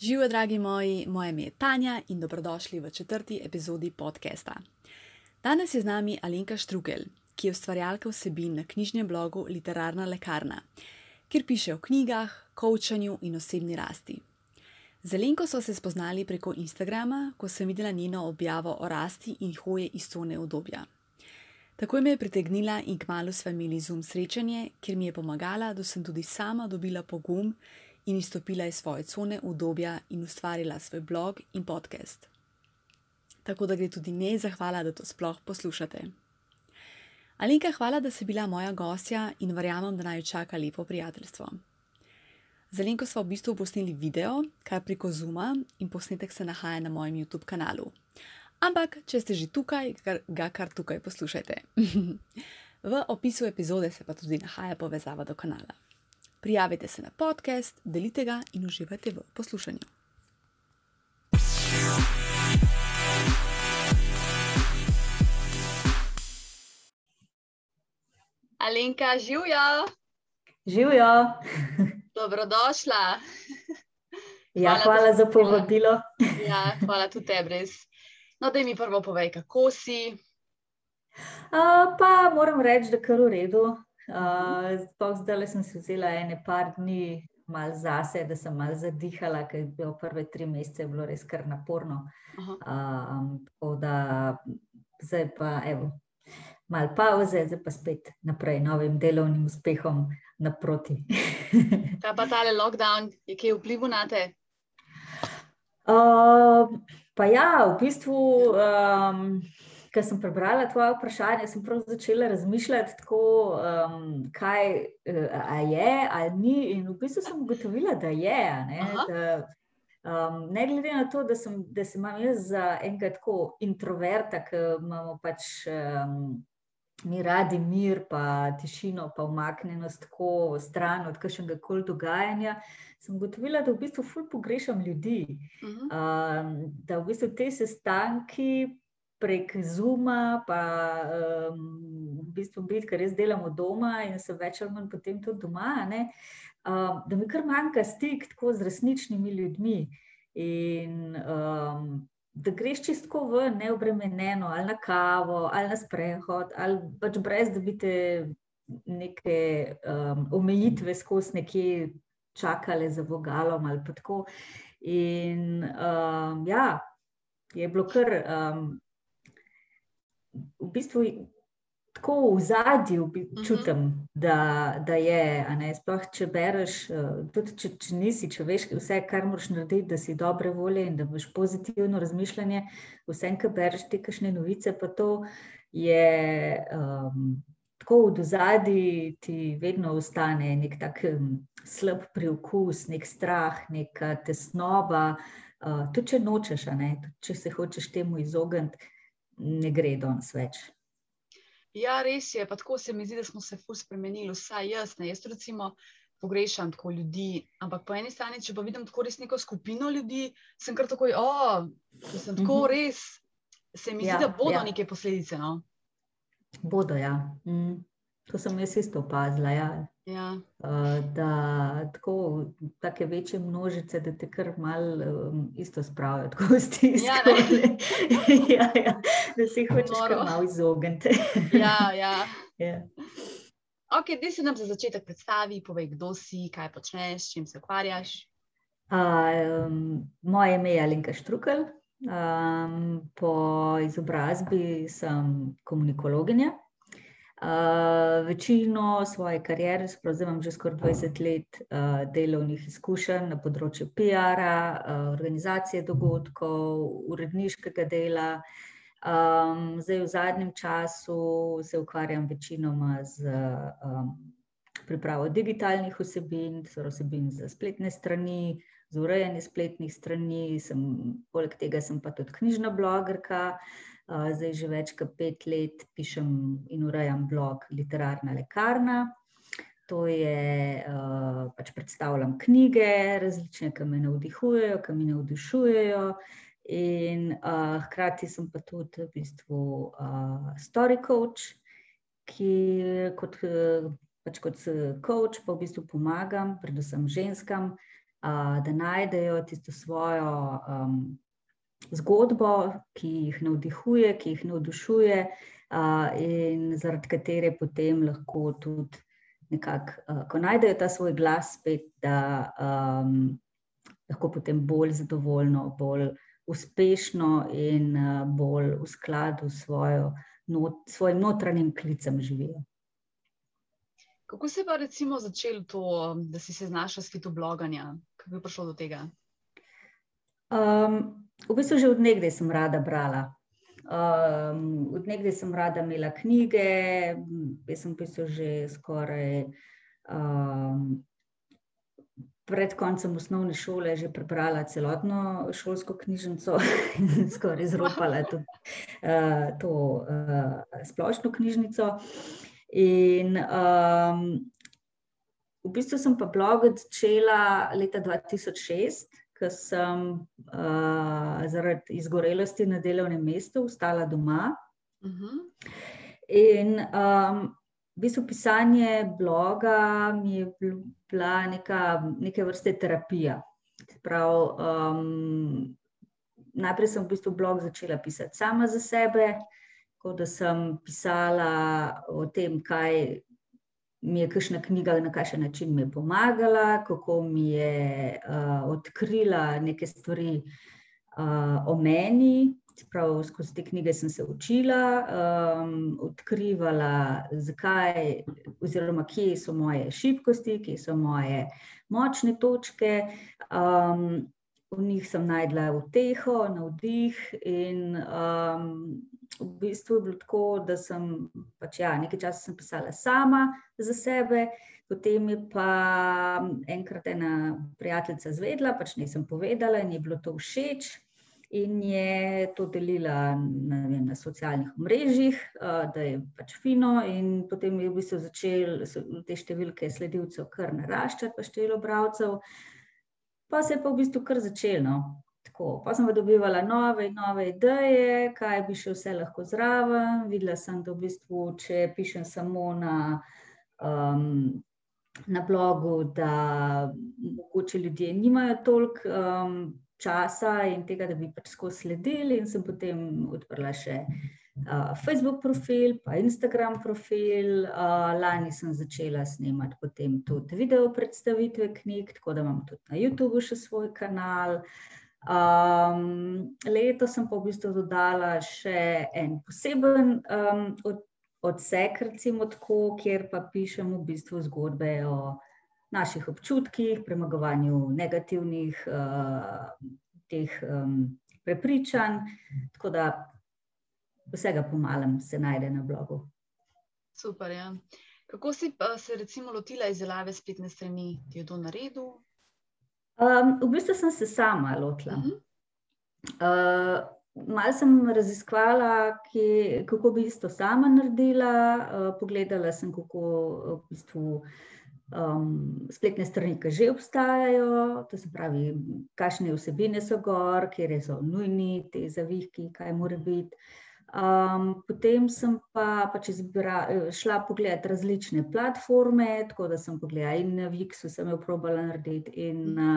Živijo, dragi moji, moje ime je Tanja in dobrodošli v četrti epizodi podcasta. Danes je z nami Alenka Štrukel, ki je ustvarjalka vsebin na knjižnem blogu Literarna lekarna, kjer piše o knjigah, coachanju in osebni rasti. Z Alenko so se spoznali preko Instagrama, ko sem videla njeno objavo o rasti in hoje iz cone obdobja. Tako me je pritegnila in kmalo smo imeli zum srečanje, kjer mi je pomagala, da sem tudi sama dobila pogum in izstopila iz svoje cone obdobja in ustvarila svoj blog in podcast. Tako da gre tudi njej zahvala, da to sploh poslušate. Alenka, hvala, da si bila moja gostja in verjamem, da naj čaka lepo prijateljstvo. Z Alenko smo v bistvu posneli video, kar preko Zuma in posnetek se nahaja na mojem YouTube kanalu. Ampak, če ste že tukaj, ga kar tukaj poslušajte. v opisu epizode se pa tudi nahaja povezava do kanala. Prijavite se na podcast, delite ga in uživajte v poslušanju. Alenka, živijo. Živijo. Dobrodošla. Ja, hvala, hvala za povabilo. Ja, hvala tudi tebi. No, da mi prvo povej, kako si. Uh, pa moram reči, da je kar v redu. Uh, zdaj sem se vzela ene par dni mal zase, da sem mal zadihala, ker je bilo prve tri mesece bilo res kar naporno. Um, tako da zdaj pa evo. Mal pauze, zdaj pa spet naprej, novim delovnim uspehom naproti. Kaj pa ta lockdown, je kaj vplival na te? Uh, pa ja, v bistvu. Um, ko sem prebrala tvoje vprašanje, sem prav začela razmišljati, tako, um, kaj uh, je ali ni. In v bistvu sem ugotovila, da je. Ne, da, um, ne glede na to, da sem, da sem jaz za enega tako introverta, ki imamo pač. Um, Mi radi mir, pa tišino, pa umaknjenost, tako stran od kakšnega koli dogajanja. Sem ugotovila, da v bistvu ful pogrešam ljudi. Uh -huh. um, da v bistvu te sestanki prek Zuma, pa um, v bistvu biti, ker res delamo doma in se več ali manj potem tudi doma, um, da mi kar manjka stik tako z resničnimi ljudmi. In um, da greš čistko v neobremenjeno, ali na kavo, ali na sprehod, ali pač brez da bi te neke um, omejitve skozi nekje čakale za vogalom ali pa tako. In um, ja, je bilo kar. Um, v bistvu tako v zadju mhm. čutim, uh -huh. da, da je. Sploh, če bereš, eh, tudi če, če nisi, če veš vse, kar moraš narediti, da si dobre volje in da imaš pozitivno razmišljanje, vse, kar bereš, te kašne novice, pa to je. Um, Tako v zadnji ti vedno ostane nek tak um, slab priokus, nek strah, neka tesnoba. Uh, tudi če nočeš, ne, tudi če se hočeš temu izogniti, ne gre danes več. Ja, res je. Pa tako se mi zdi, da smo se fus spremenili, vsaj jaz. Ne. Jaz recimo pogrešam tako ljudi. Ampak po eni strani, če pa vidim tako res neko skupino ljudi, sem kar takoj, oh, da sem tako mhm. res. Se mi ja, zdi, da bodo ja. neke posledice. No? Bodo, ja. Mm. To sem jaz isto opazila. Ja. Ja. Uh, da tako take večje množice, da te kar malo um, isto spravijo, tako stiskajo. Ja, ja, ja, da se jih hočeš kar malo izogniti. ja, ja. ja. Ok, da se nam za začetek predstavi, povej, kdo si, kaj počneš, čim se ukvarjaš. Uh, um, moje ime je Alenka Štrukel. Um, po izobrazbi sem komunikologinja. Uh, večino svoje kariere, pravzaprav imam že skoraj 20 let uh, delovnih izkušenj na področju PR-a, uh, organizacije dogodkov, uredniškega dela. Um, zdaj, v zadnjem času se ukvarjam večinoma z um, pripravo digitalnih vsebin, torej vsebin za spletne strani, za urejanje spletnih strani, sem, poleg tega sem pa tudi knjižna blogerka. Zdaj že več kot pet let pišem in urejam blog Literarna lekarna. To je, pač predstavljam knjige, različne, ki me navdihujejo, ki me navdušujejo. In uh, hkrati sem pa tudi v bistvu uh, story coach, ki kot, pač kot coach pa v bistvu pomagam, predvsem ženskam, uh, da najdejo tisto svojo um, zgodbo, ki jih navdihuje, ki jih navdušuje, uh, in zaradi katere potem lahko tudi nekako, uh, ko najdejo ta svoj glas, spet, da um, lahko potem bolj zadovoljno, bolj uspešno in uh, bolj v skladu s svojo, not, svojim notranjim klicem živijo. Kako se je pa recimo začelo to, da si se znašla s fitobloganja? Kako je prišlo do tega? Um, v bistvu že od nekdaj sem rada brala. Um, od nekdaj sem rada imela knjige, jaz sem bistvu že skoraj um, pred koncem osnovne šole že prebrala celotno šolsko knjižnico in skoraj izropala to, uh, to uh, splošno knjižnico. In um, v bistvu sem pa blog začela leta 2006, ko sem uh, zaradi izgorelosti na delovnem mestu ostala doma. Uh mhm. -huh. In um, v bistvu pisanje bloga mi je bila neka, neke vrste terapija. Prav, um, najprej sem v bistvu blog začela pisati sama za sebe, Tako da sem pisala o tem, kaj mi je kakšna knjiga, na kakšen način mi je pomagala, kako mi je uh, odkrila neke stvari uh, o meni. Prav, skozi te knjige sem se učila, um, odkrivala, zakaj, oziroma kje so moje šibkosti, kje so moje močne točke. Um, v njih sem najdla uteho, navdih in um, v bistvu je bilo tako, da sem pač, ja, nekaj časa sem pisala sama za sebe, potem je pa enkrat ena prijateljica zvedla, pač nisem povedala in je bilo to všeč. In je to delila na, ne, na socialnih mrežah, da je pač fino, in potem je v bistvu začel te številke sledilcev kar naraščati, pa število bralcev. Pa se je pa v bistvu kar začelo. Tako, pa sem dobivala nove in nove ideje, kaj bi še vse lahko zraven. Videla sem, da v bistvu, če pišem samo na, um, na blogu, da mogoče ljudje nimajo toliko um, časa in tega, da bi pač skozi sledili. In sem potem odprla še uh, Facebook profil, pa Instagram profil. Uh, lani sem začela snemati potem tudi video predstavitve knjig, tako da imam tudi na YouTubu še svoj kanal. Um, leto sem pa v bistvu dodala še en poseben um, od, odsek, recimo tako, kjer pa pišem v bistvu zgodbe o naših občutkih, premagovanju negativnih uh, teh um, prepričanj. Tako da vsega pomalem se najde na blogu. Super. Ja. Kako si pa se recimo lotila izdelave spletne strani, ti je to naredil? Um, v bistvu sem se sama lotila. Uh -huh. uh, Mal sem raziskvala, ki, kako bi to sama naredila. Uh, pogledala sem, kako v bistvu, um, spletne strani, ki že obstajajo, to se pravi, kakšne vsebine so gor, kje so nujni te zavihki, kaj mora biti. Um, potem sem pa pač izbira, šla pogledati različne platforme, tako da sem pogledala in na Vixu, sem jo probala narediti, in na,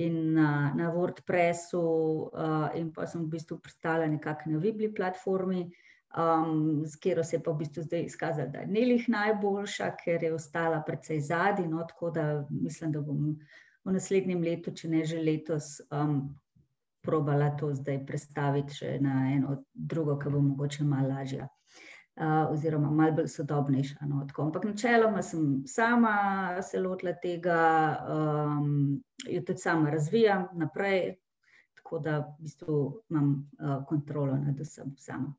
in na, na WordPressu, uh, in pa sem v bistvu pristala nekako na Vibli platformi, um, z katero se je pa v bistvu zdaj izkazala, da je nelih najboljša, ker je ostala precej zadnji. No, tako da mislim, da bom v naslednjem letu, če ne že letos. Um, probala to zdaj predstaviti še na eno drugo, ki bo mogoče malo lažja. Uh, oziroma, malo bolj sodobnejša. No, Ampak, načeloma sem sama se lotila tega, um, jo tudi sama razvijam naprej, tako da v bistvu imam uh, kontrolo nad vsem sama.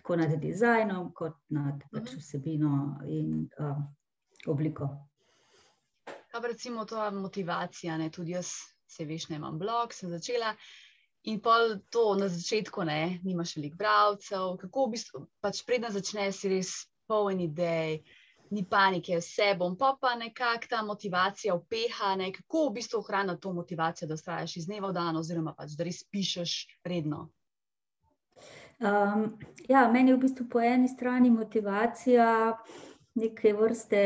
Tako nad dizajnom, kot nad pač mhm. vsebino in uh, obliko. Kaj pa recimo ta motivacija, ne? tudi jaz se veš, ne imam blog, sem začela. In pol to na začetku, ne, nimaš veliko bralcev, kako v bistvu, pač predna začneš, si res poln idej, ni panike, vse bom, pa pa nekako ta motivacija upeha, ne, kako v bistvu ohraniti to motivacijo, da ustrajaš iz dneva v dan, oziroma pač, da res pišeš redno. Um, ja, meni je v bistvu po eni strani motivacija neke vrste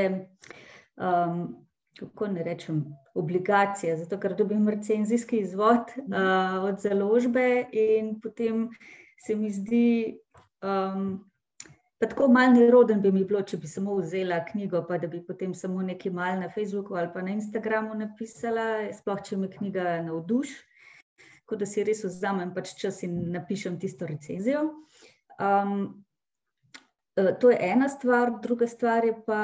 um, kako ne rečem, obligacije, zato ker dobim recenzijski izvod uh, od založbe in potem se mi zdi. Um, Pa tako malo neroden bi mi bilo, če bi samo vzela knjigo, pa da bi potem samo nekaj mal na Facebooku ali pa na Instagramu napisala, sploh če me knjiga navduši, kot da si res vzamem pač čas in napišem tisto recenzijo. Um, to je ena stvar, druga stvar je pa,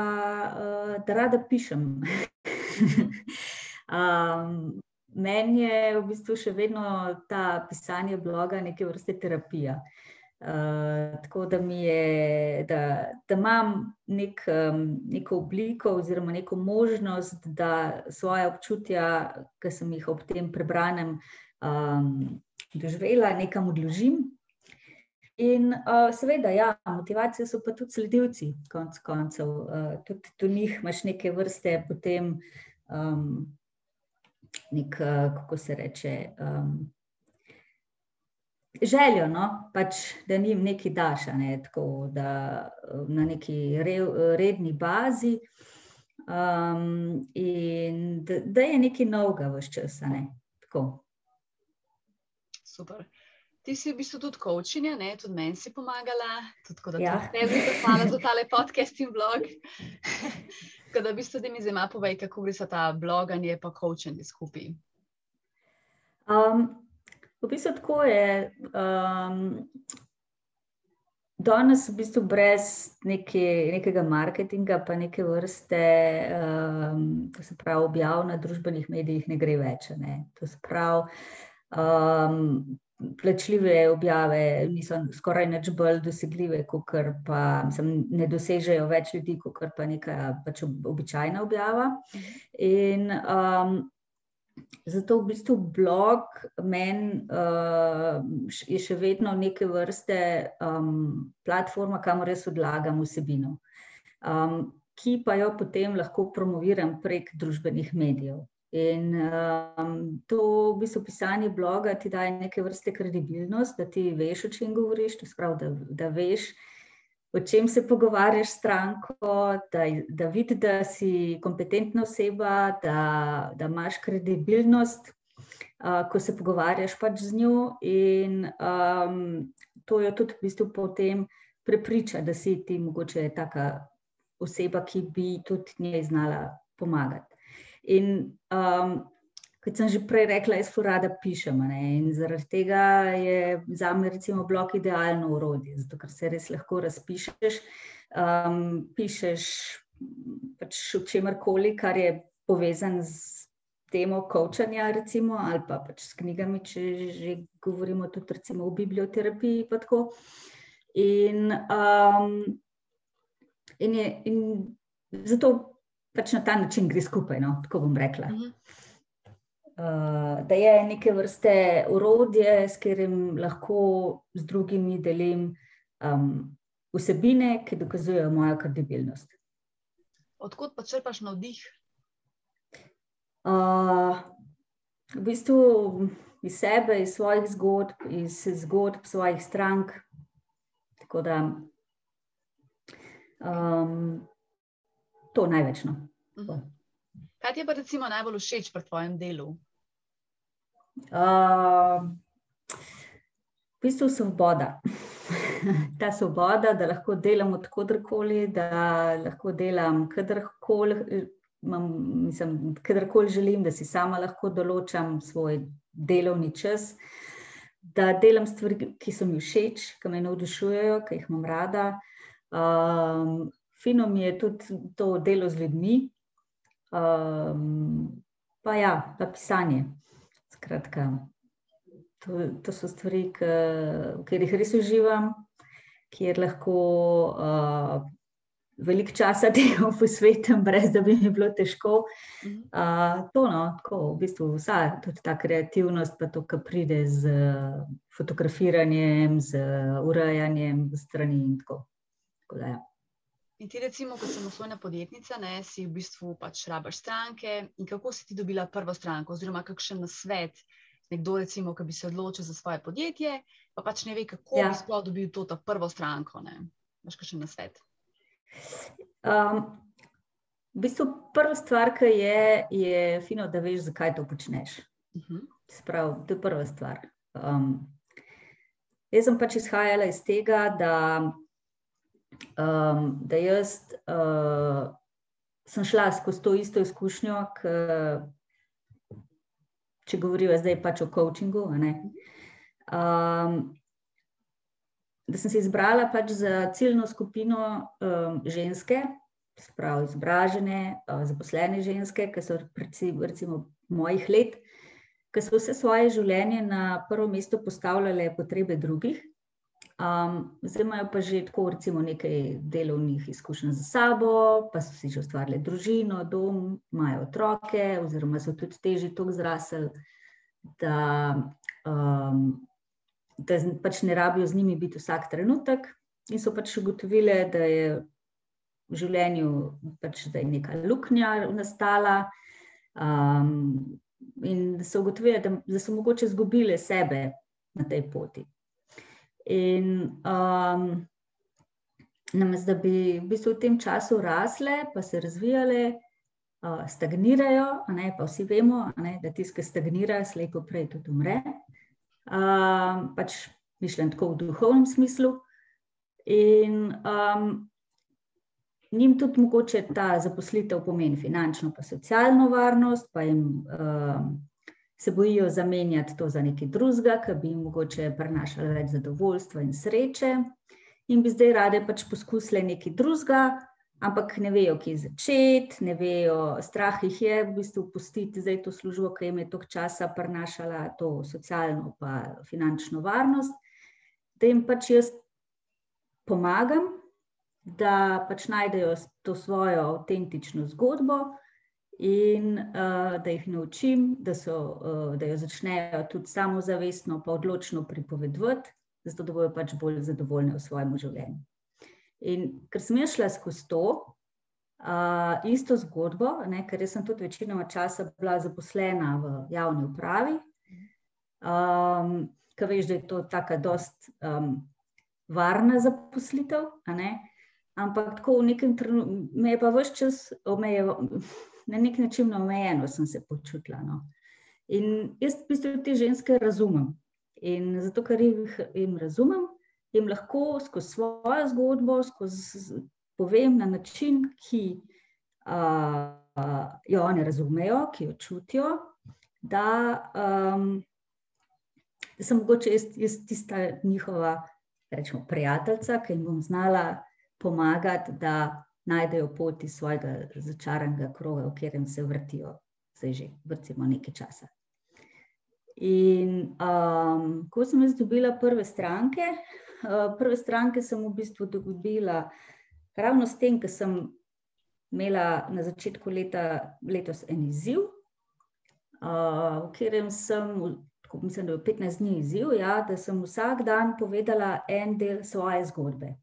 uh, da rada pišem. um, meni je v bistvu še vedno ta pisanje bloga neke vrste terapija. Uh, tako da je, da, da imam nek, um, neko obliko oziroma neko možnost, da svoje občutja, ki sem jih ob tem prebranem, um, doživela, nekam odložim. In uh, seveda, ja, motivacije so pa tudi sledilci, konc koncev. Uh, tudi do njih imaš neke vrste potem, um, nek, uh, kako se reče. Um, željo, no? pač, da jim nekaj daš, ne? tako da na neki re, redni bazi. Um, in da, da je nekaj novega v času. Ne? Super. Ti si v bistvu tudi kočinja, tudi meni si pomagala, tudi da ja. ti ne bi hvala za tale podcast in blog. Tako da v bistvu da mi zima povej, kako gre ta bloganje pa kočenje skupaj. Um, V bistvu tako je. Um, danes, v bistvu, brez neke, nekega marketinga, pa neke vrste, um, se pravi, objav na družbenih medijih, ne gre več. Ne? To se pravi. Um, Plačljive objave niso skoraj nič bolj dosegljive, kot pa mislim, ne dosežejo več ljudi, kot pa neka pač običajna objava. In um, Zato v bistvu blog meni uh, je še vedno neke vrste um, platforma, kamor jaz odlagam vsebino, um, ki pa jo potem lahko promoviram prek družbenih medijev. In um, to v bistvu pisanje bloga ti daje neke vrste kredibilnost, da ti veš, o čem govoriš, to sprav, da, da veš, o čem se pogovarjaš s stranko, da, da vidiš, da si kompetentna oseba, da, da imaš kredibilnost, uh, ko se pogovarjaš pač z njo. In um, to jo tudi v bistvu potem prepriča, da si ti mogoče taka oseba, ki bi tudi njej znala pomagati. In um, kot sem že prej rekla, jaz rada pišem. In zaradi tega je za me recimo blog idealno urodje, zato ker se res lahko razpišeš. Um, pišeš pač o čemarkoli, kar je povezan z temo kočanja, recimo, ali pa pač s knjigami, če že govorimo tudi o biblioterapiji. In, um, in, je, in zato pač na ta način gre skupaj, no, tako bom rekla. Uh mhm. -huh. Eh, da je neke vrste urodje, s katerim lahko z drugimi delim um, vsebine, ki dokazujejo mojo kredibilnost. Odkud pa črpaš navdih? Uh, v bistvu iz sebe, iz svojih zgodb, iz zgodb svojih strank. Tako da um, to največno. Uh -huh. Kaj ti je pa recimo najbolj všeč pri tvojem delu? Uh, v bistvu svoboda. Ta svoboda, da lahko delam odkudkoli, da lahko delam kadarkoli, mislim, kadarkoli želim, da si sama lahko določam svoj delovni čas, da delam stvari, ki so mi všeč, ki me navdušujejo, ki jih imam rada. Um, fino mi je tudi to delo z ljudmi, um, pa ja, pa pisanje. Skratka, to, to so stvari, ki jih res uživam, kjer lahko uh, veliko časa tega posvetim, brez da bi mi bilo težko. Uh, to, no, tako, v bistvu vsa ta kreativnost, pa to, kar pride z fotografiranjem, z urejanjem strani in tako. tako da, ja. In ti, recimo, kot samostojna podjetnica, ne, si v bistvu pač rabaš stranke. In kako si ti dobila prvo stranko, oziroma kakšen svet, nekdo, recimo, ki bi se odločil za svoje podjetje, pa pač ne ve, kako ja. bi sploh dobil to prvo stranko. Imáš kakšen svet? Um, v v bistvu prva stvar, ki je, je fino, da veš, zakaj to počneš. Uh -huh. Sprav, to je prva stvar. Um, jaz sem pač izhajala iz tega, da, um, da jaz uh, sem šla skozi to isto izkušnjo, k, če govorijo zdaj pač o coachingu. Um, da sem se izbrala pač za ciljno skupino um, ženske, spravo izobražene, uh, zaposlene ženske, ki so recimo, recimo mojih let, ki so vse svoje življenje na prvo mesto postavljale potrebe drugih. Um, zdaj imajo pa že tako, recimo, nekaj delovnih izkušenj za sabo, pa so si že ustvarili družino, dom, imajo otroke, oziroma so tudi teži tako zrasli, da um, da pač ne rabijo z njimi biti vsak trenutek, in so pač ugotovili, da je v življenju pač, da je neka luknja nastala. Um, in da so ugotovili, da, da so mogoče izgubili sebe na tej poti. In um, namesto da bi v, bistvu v tem času rasle, pa se razvijale, uh, stagnirajo, ne, pa vsi vemo, ne, da tiskaj stagnira, slepo prej tudi umre um, pač mišljen tako v duhovnem smislu. In um, njim tudi mogoče ta zaposlitev pomeni finančno, pa socialno varnost, pa jim um, se bojijo zamenjati to za nekaj drugega, ki bi jim mogoče prinašalo več zadovoljstva in sreče. In bi zdaj rade pač poskusile nekaj drugega, ampak ne vejo, kje začeti, ne vejo, strah jih je v bistvu pustiti zdaj to službo, ki jim je toliko časa prinašala to socialno in finančno varnost, da jim pač jaz pomagam, da pač najdejo to svojo avtentično zgodbo. In uh, da jih naučim, da, so, uh, da jo začnejo tudi samozavestno, pa odločno pripovedovati, zato da bodo pač bolj zadovoljni v svojem življenju. In ker sem šla skozi to uh, isto zgodbo, ne, ker sem tudi večino časa bila zaposlena v javni upravi, um, ki veš, da je to tako dost um, varna zaposlitev. Ampak tako v nekem trenutku me je pa vse čas omejeval, na nek način omejeno sem se počutila. No. In jaz v bistvu te ženske razumem. In zato, ker jih razumem, jim lahko skozi svojo zgodbo, skozi povem na način, ki uh, jo oni razumejo, ki jo čutijo, da, um, da sem mogoče jaz, jaz tista njihova rečemo, prijateljica, ki jim bom znala pomagati, da najdejo pot iz svojega začaranega kroga, v katerem se vrtijo, zdaj že vrtimo nekaj časa. In um, ko sem jaz dobila prve stranke, Eh, prve stranke sem v bistvu dobila ravno s tem, ker sem imela na začetku leta letos en izziv, uh, v katerem sem, tako mislim, da je 15 dni izziv, ja, da sem vsak dan povedala en del svoje zgodbe.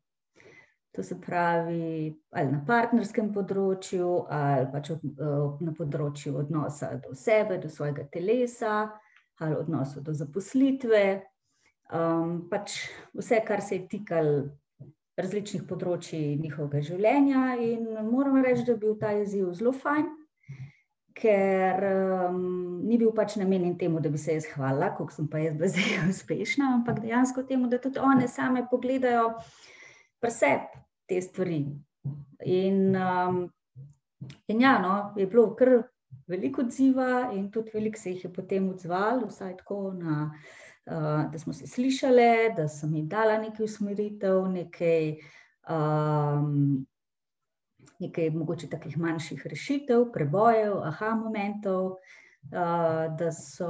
To se pravi, ali na partnerskem področju, ali pač na področju odnosa do sebe, do svojega telesa, ali odnosu do zaposlitve, um, pač vse, kar se je tikalo različnih področji njihovega življenja. In moram reči, da je bil ta izziv zelo fajn, ker um, ni bil pač namenjen temu, da bi se jaz hvalila, koliko sem pa jaz zdaj uspešna, ampak dejansko temu, da tudi one same pogledajo preseb te stvari. In, um, in ja, no, je bilo kar veliko odziva, in tudi veliko se jih je potem odzvalo, vsaj tako na. Eh, da smo se slišali, da sem jim dala nekaj usmeritev, nekaj, um, nekaj mogoče takih manjših rešitev, prebojev, aha momentov. Uh, da so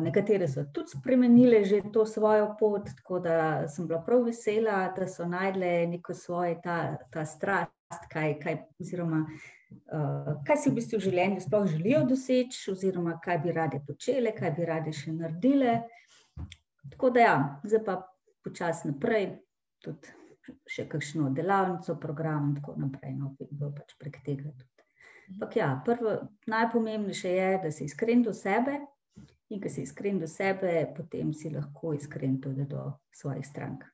nekatere so tudi spremenile že to svojo pot, tako da sem bila prav vesela, da so najdle neko svoje ta, ta strast, kaj, kaj, oziroma, uh, kaj si v bistvu v življenju sploh želijo doseči, oziroma kaj bi rade počele, kaj bi rade še naredile. Tako da, ja, zdaj pa počasi naprej, tudi še kakšno delavnico, program in tako naprej, no, bo pač prek tega. Ampak ja, prvo, najpomembnejše je, da si iskren do sebe in ko si iskren do sebe, potem si lahko iskren tudi do svojih strank.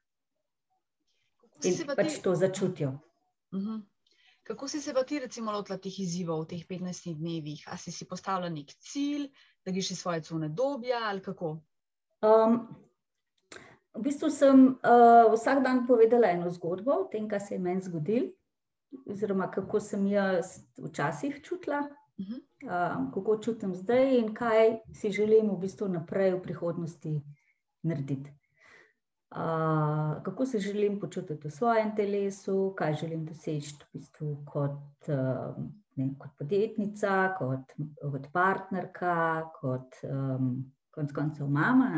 In pač to začutijo. Uh mhm. -huh. Kako si se pa ti, recimo, lotila teh izzivov v teh 15 dnevih? A si si postavila nek cilj, da greš iz svoje cune dobja ali kako? Um, v bistvu sem uh, vsak dan povedala eno zgodbo o tem, kaj se je meni zgodilo, oziroma kako sem jaz včasih čutila, uh -huh. um, kako čutim zdaj in kaj si želim v bistvu naprej v prihodnosti narediti uh, kako se želim počutiti v svojem telesu, kaj želim doseči v bistvu kot, uh, ne, kot podjetnica, kot, kot partnerka, kot um, konc koncev mama.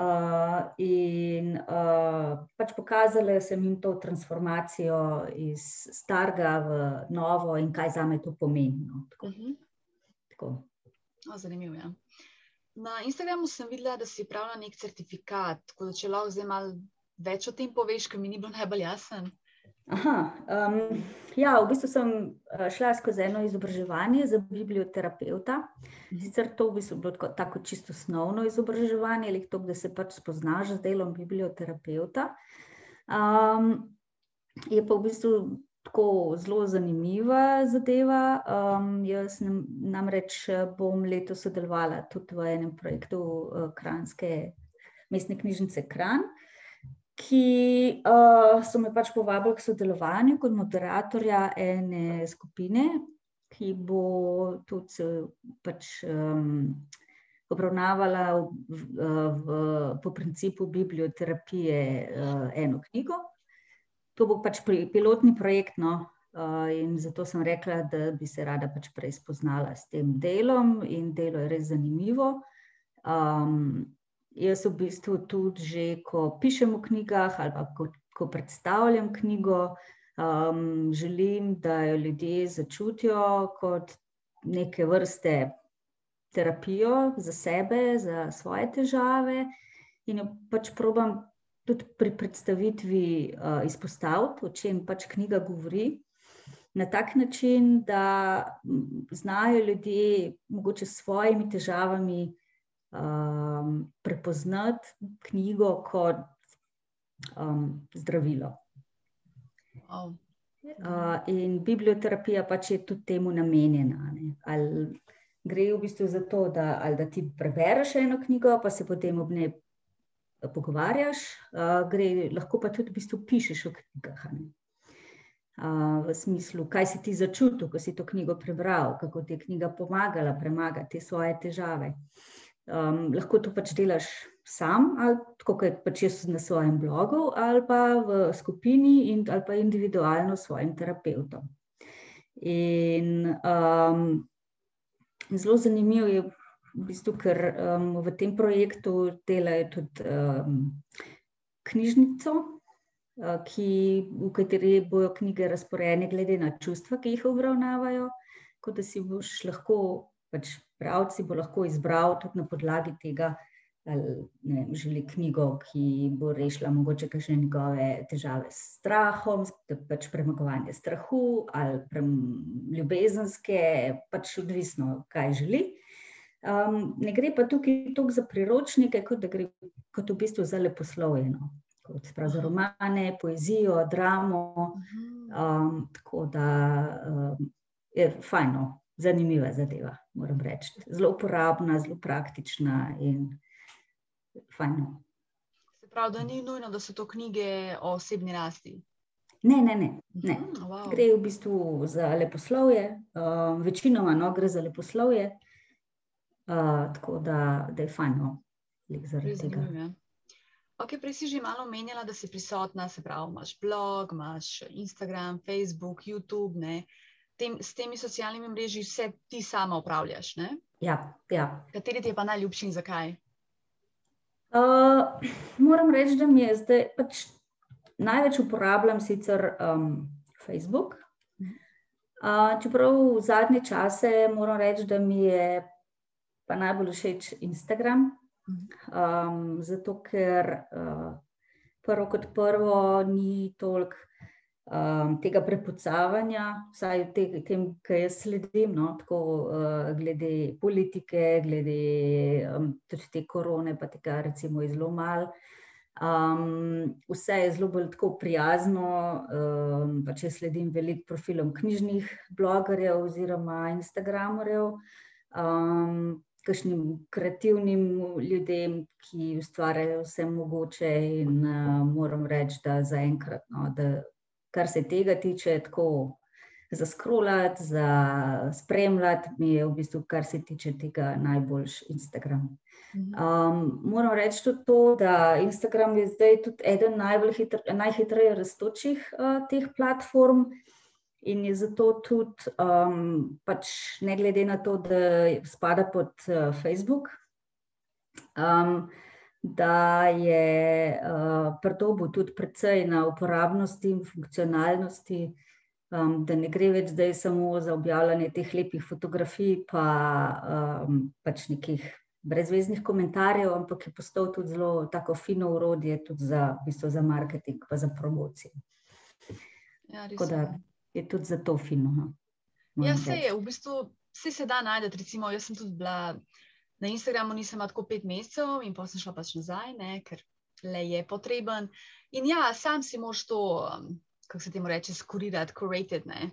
Uh, in uh, pač pokazala sem jim to transformacijo iz starega v novo, in kaj za me to pomeni. No. Tako. Uh -huh. Tako. O, zanimivo je. Ja. Na Instagramu sem videla, da si pravila nek certifikat, tako da če lahko zdaj malo več o tem poveš, ker mi ni bilo najbolj jasen. Aha, um, ja, v bistvu sem uh, šla skozi eno izobraževanje za biblioterapeuta. Mhm. Sicer to v bistvu bilo tako, tako čisto osnovno izobraževanje, ali to, da se pač spoznaš z delom biblioterapeuta. Um, je pa v bistvu tako zelo zanimiva zadeva. Um, jaz namreč eh, bom letos sodelovala tudi v enem projektu uh, Kranske mestne knjižnice Kran, ki uh, so me pač povabili k sodelovanju kot moderatorja ene skupine, ki bo tudi pač. Um, Obravnavala v, v, po principu biblioterapije uh, eno knjigo, to bo pač pilotni projekt. No, uh, in zato sem rekla, da bi se rada pač prej spoznala s tem delom, in delo je res zanimivo. Um, jaz v bistvu tudi, že, ko pišem v knjigah ali pa ko, ko predstavljam knjigo, um, želim, da jo ljudje začutijo kot neke vrste terapijo za sebe, za svoje težave. In jo pač probam tudi pri predstavitvi uh, izpostaviti, o čem pač knjiga govori, na tak način, da znajo ljudje, mogoče s svojimi težavami, um, prepoznati knjigo kot um, zdravilo. Wow. Uh, in biblioterapija pač je tudi temu namenjena. Gre v bistvu za to, da, da ti prebereš eno knjigo, pa se potem ob njej pogovarjaš, gre, lahko pa tudi v bistvu pišeš o knjigah. V smislu, kaj si ti začutil, ko si to knjigo prebral, kako ti je knjiga pomagala premagati te svoje težave. Um, lahko to pač delaš sam, ali kot pač jaz na svojem blogu, ali pa v skupini, in, ali pa individualno s svojim terapeutom. In um, zelo zanimivo je v bistvu, ker um, v tem projektu delajo tudi um, knjižnico, uh, ki, v kateri bojo knjige razporejene glede na čustva, ki jih obravnavajo, kot da si boš lahko, pač pravci bo lahko izbral tudi na podlagi tega, ali ne, želi knjigo, ki bo rešila mogoče kakšne njegove težave s strahom, pač premagovanje strahu ali prem, ljubezenske, pač odvisno, kaj želi. Um, ne gre pa tukaj toliko za priročnike, kot da gre kot v bistvu za leposlovje. No. Kot za romane, poezijo, dramo. Um, tako da um, je fajno, zanimiva zadeva, moram reči. Zelo uporabna, zelo praktična in fajno. Se pravi, da ni nujno, da so to knjige o osebni rasti. Ne, ne, ne. ne. Wow. Gre v bistvu za leposlovje, um, večinoma no, gre za leposlovje tako da, da je fajn, no, zaradi tega. Ok, prej si že malo omenjala, da si prisotna, se pravi, imaš blog, imaš Instagram, Facebook, YouTube. Tem, s temi socialnimi mreži vse ti sama upravljaš. Ne? Ja, ja. Kateri ti je pa najljubši in zakaj? Uh, moram reči, da mi je zdaj pač največ uporabljam sicer um, Facebook. Uh, čeprav v zadnje čase moram reči, da mi je pa najbolj všeč Instagram. Um, zato, ker uh, prvo kot prvo ni toliko um, tega prepucavanja, vsaj v te, tem, kar jaz sledim, no, tako uh, glede politike, glede um, tudi te korone, pa tega recimo je zelo malo. Um, vse je zelo bolj tako prijazno, um, pa če sledim veliko profilom knjižnih blogerjev oziroma instagramerjev, um, kakšnim kreativnim ljudem, ki ustvarjajo vse mogoče. In uh, moram reči, da zaenkrat, no, da kar se tega tiče, tako za scrollati, za spremljati, mi je v bistvu, kar se tiče tega, najboljši Instagram. Um, moram reči tudi to, da Instagram je zdaj tudi eden najhitreje raztočih uh, teh platform. In je zato tudi, um, pač ne glede na to, da spada pod uh, Facebook, um, da je uh, pridobil tudi precej na uporabnosti in funkcionalnosti, um, da ne gre več zdaj samo za objavljanje teh lepih fotografij, pa um, pač nekih brezveznih komentarjev, ampak je postal tudi zelo tako fino urodje tudi za, v bistvu za marketing, pa za promocijo. Ja, Tako da je tudi za to fino. No. Ja, se je, v bistvu vse se da najti. Recimo, jaz sem tudi bila na Instagramu, nisem imela tako pet mesecev in pa sem šla pač nazaj, ne, ker le je potreben. In ja, sam si moš to, um, kako se temu reče, skurirati, curated. Ne.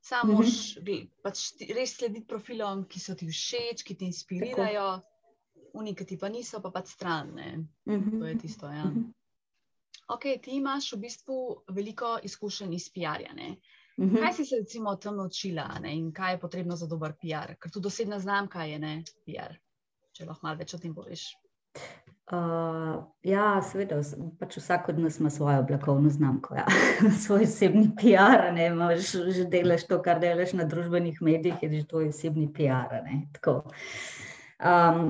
Sam moš mm -hmm. pač res slediti profilom, ki so ti všeč, ki te inspirirajo. Tako unike ti pa niso, pa pač stran. Uh -huh. To je tisto. Ja. Uh -huh. Ok, ti imaš v bistvu veliko izkušenj iz PR-ja. Uh -huh. Kaj si se recimo tam naučila ne? in kaj je potrebno za dober PR? Ker tu dosedna znamka je ne PR. Če lahko malo več o tem poveš. Uh, ja, seveda, pač vsak od nas ima svojo oblakovno znamko, ja. svoj osebni PR. Ne, Maš, že delaš to, kar delaš na družbenih medijih, je že tvoj osebni PR. Um,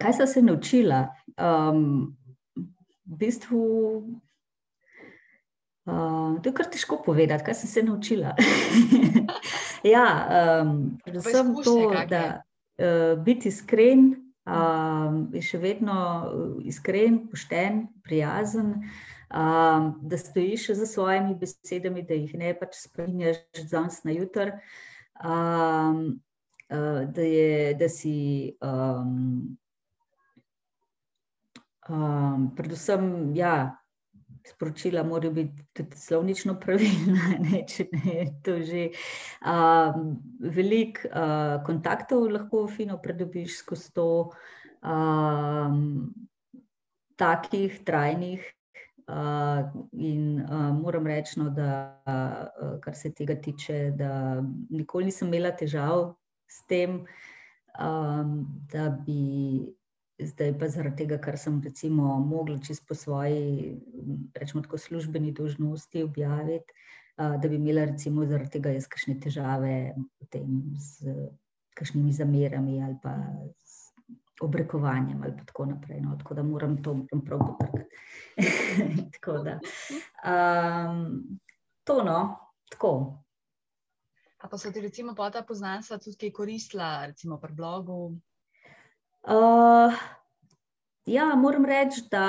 kaj sem se naučila? Um, v bistvu, uh, to je kar težko povedati, kaj sem se naučila. ja, um, predvsem to, da uh, biti iskren, je še vedno iskren, pošten, prijazen. Um, da stojiš za svojimi besedami, da jih ne pač spremljaš danes na jutr, um, uh, da, da si um, Um, predvsem, ja, sporočila morajo biti tudi slovnično pravilna. Ne, če ne, to že um, veliko uh, kontaktov lahko fino predobiš skozi to, um, takih trajnih. Uh, in uh, moram reči, no, da uh, kar se tega tiče, da nikoli nisem imela težav s tem, um, da bi zdaj pa zaradi tega, kar sem recimo mogla čisto po svoji, rečemo tako, službeni dožnosti objaviti, da bi imela recimo zaradi tega jaz kakšne težave potem z kakšnimi zamerami ali pa z obrekovanjem ali pa tako naprej. No, tako da moram to moram prav potrkati. tako da. Um, to no, tako. A pa so ti recimo pa ta poznanstva tudi koristila, recimo pri blogu? Uh, ja, moram reči, da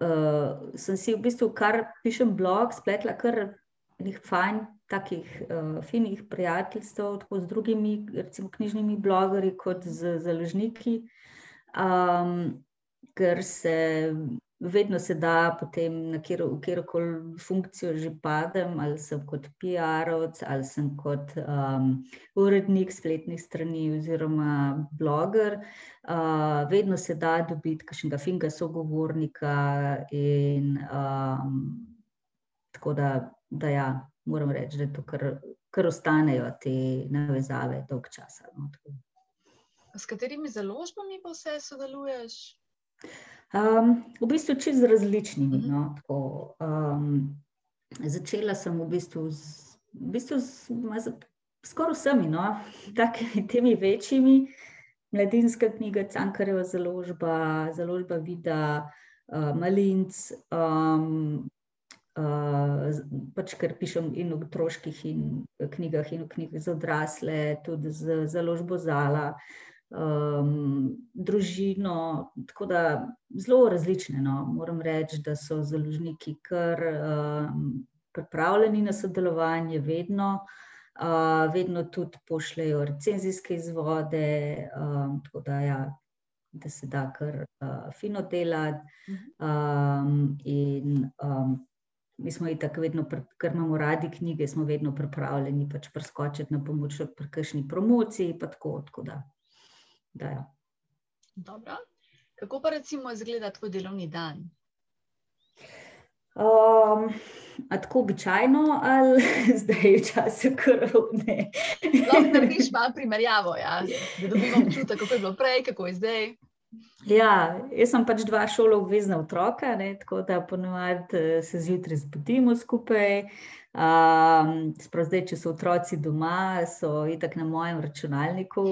uh, sem si v bistvu, kar pišem blog, spletla kar nekaj fajn, takih uh, finih prijateljstv, tako z drugimi, recimo knjižnimi blogerji, kot z založniki, um, ker se vedno se da potem na kjerkoli funkcijo že padem, ali sem kot PR-ovc, ali sem kot um, urednik spletnih strani oziroma bloger. Uh, vedno se da dobiti kakšnega finga sogovornika in um, tako da, da ja, moram reči, da je to kar, kar ostanejo te navezave dolg časa. No, S katerimi založbami pa vse sodeluješ? Um, v bistvu čez različnimi. No, tako, um, začela sem v bistvu z, v bistvu z, z skoraj vsemi, no, takimi temi večjimi. Mladinska knjiga, Cankareva založba, založba Vida, uh, Malinc, um, uh, pač ker pišem in v otroških knjigah, in v knjigah za odrasle, tudi z založbo Zala. Uh, um, družino. Tako da zelo različne. No. Moram reči, da so založniki kar um, pripravljeni na sodelovanje, vedno. Uh, vedno tudi pošljajo recenzijske izvode. Um, tako da, ja, da se da kar uh, fino delati. Um, in um, mi smo i tako vedno, ker imamo radi knjige, smo vedno pripravljeni pač preskočiti na pomoč pri kakšni promociji, pa tako, tako da. Da ja. Dobro. Kako pa recimo izgleda tvoj delovni dan? Um, a tako običajno, ali zdaj je čas, ko ne. Lahko narediš malo primerjavo, ja? da dobimo občutek, kako je bilo prej, kako je zdaj. Ja, jaz sem pač dva šolo obvezna otroka, ne, tako da ponovadi eh, se zjutraj zbudimo skupaj. Um, zdaj, če so otroci doma, so itak na mojem računalniku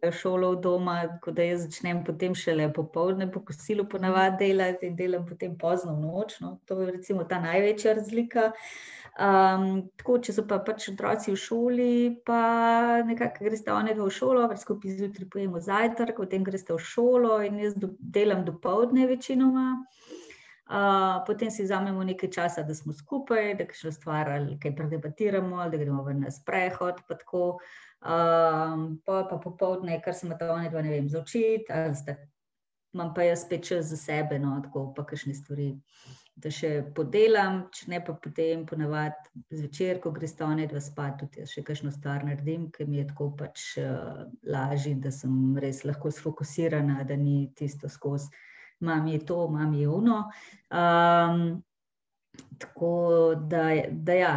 eh, šolo doma, tako da jaz začnem potem šele popoldne po kosilu ponavadi delati in delam potem pozno v noč. No. To je recimo ta največja razlika. Um, tako, če so pa pač otroci v šoli, pa nekako greste oni v šolo, pa skupaj zjutraj pojemo zajtrk, potem greste v šolo in jaz do, delam do povdne večinoma. Uh, potem si vzamemo nekaj časa, da smo skupaj, da še stvar ali kaj predebatiramo, da gremo ven na sprehod. Pa tako, um, pa, pa popoldne, kar se ima ta oni dva, ne vem, zaučiti, ali sta, imam pa jaz spet čas za sebe, no, tako pa kakšne stvari da še podelam, če ne pa potem ponavadi zvečer, ko greš ta ne dva spat, tudi jaz še kakšno stvar naredim, ker mi je tako pač uh, lažje, da sem res lahko sfokusirana, da ni tisto skozi, mam je to, mam je ono. Um, tako da, da ja.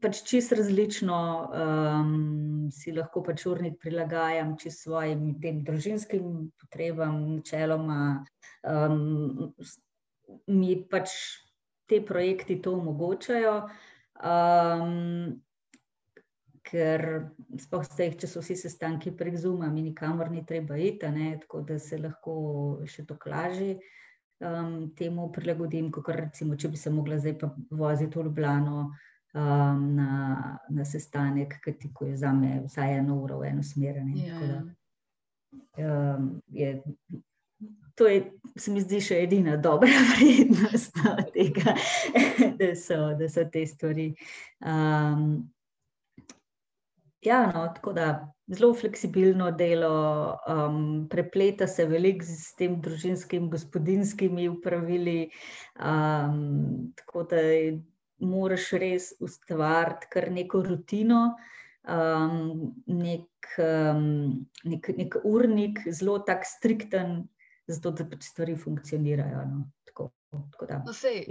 Pač čisto različno um, si lahko pač urnik prilagajam, čisto svojim tem družinskim potrebam, načeloma. Um, mi pač te projekti to omogočajo. Um, ker spohaj, če so vsi sestanki prek Zuma, mi nikamor ni treba iti, ne, tako da se lahko še to klaži. Um, temu prilagodim, kot recimo, če bi se mogla zdaj pa voziti v Ljubljano um, na, na sestanek, ki je za me vsaj eno uro v eno smer. Yeah. Um, je to je, se mi zdi, še edina dobra vrednost no, tega, da so, da so te stvari. Um, ja, no, tako da zelo fleksibilno delo, um, prepleta se veliko s tem družinskim, gospodinskimi upravili. Um, tako da moraš res ustvariti kar neko rutino. Um, nek, um, nek, nek urnik, zelo tak strikten, zato da pač stvari funkcionirajo. No. Tako, tako no, sej,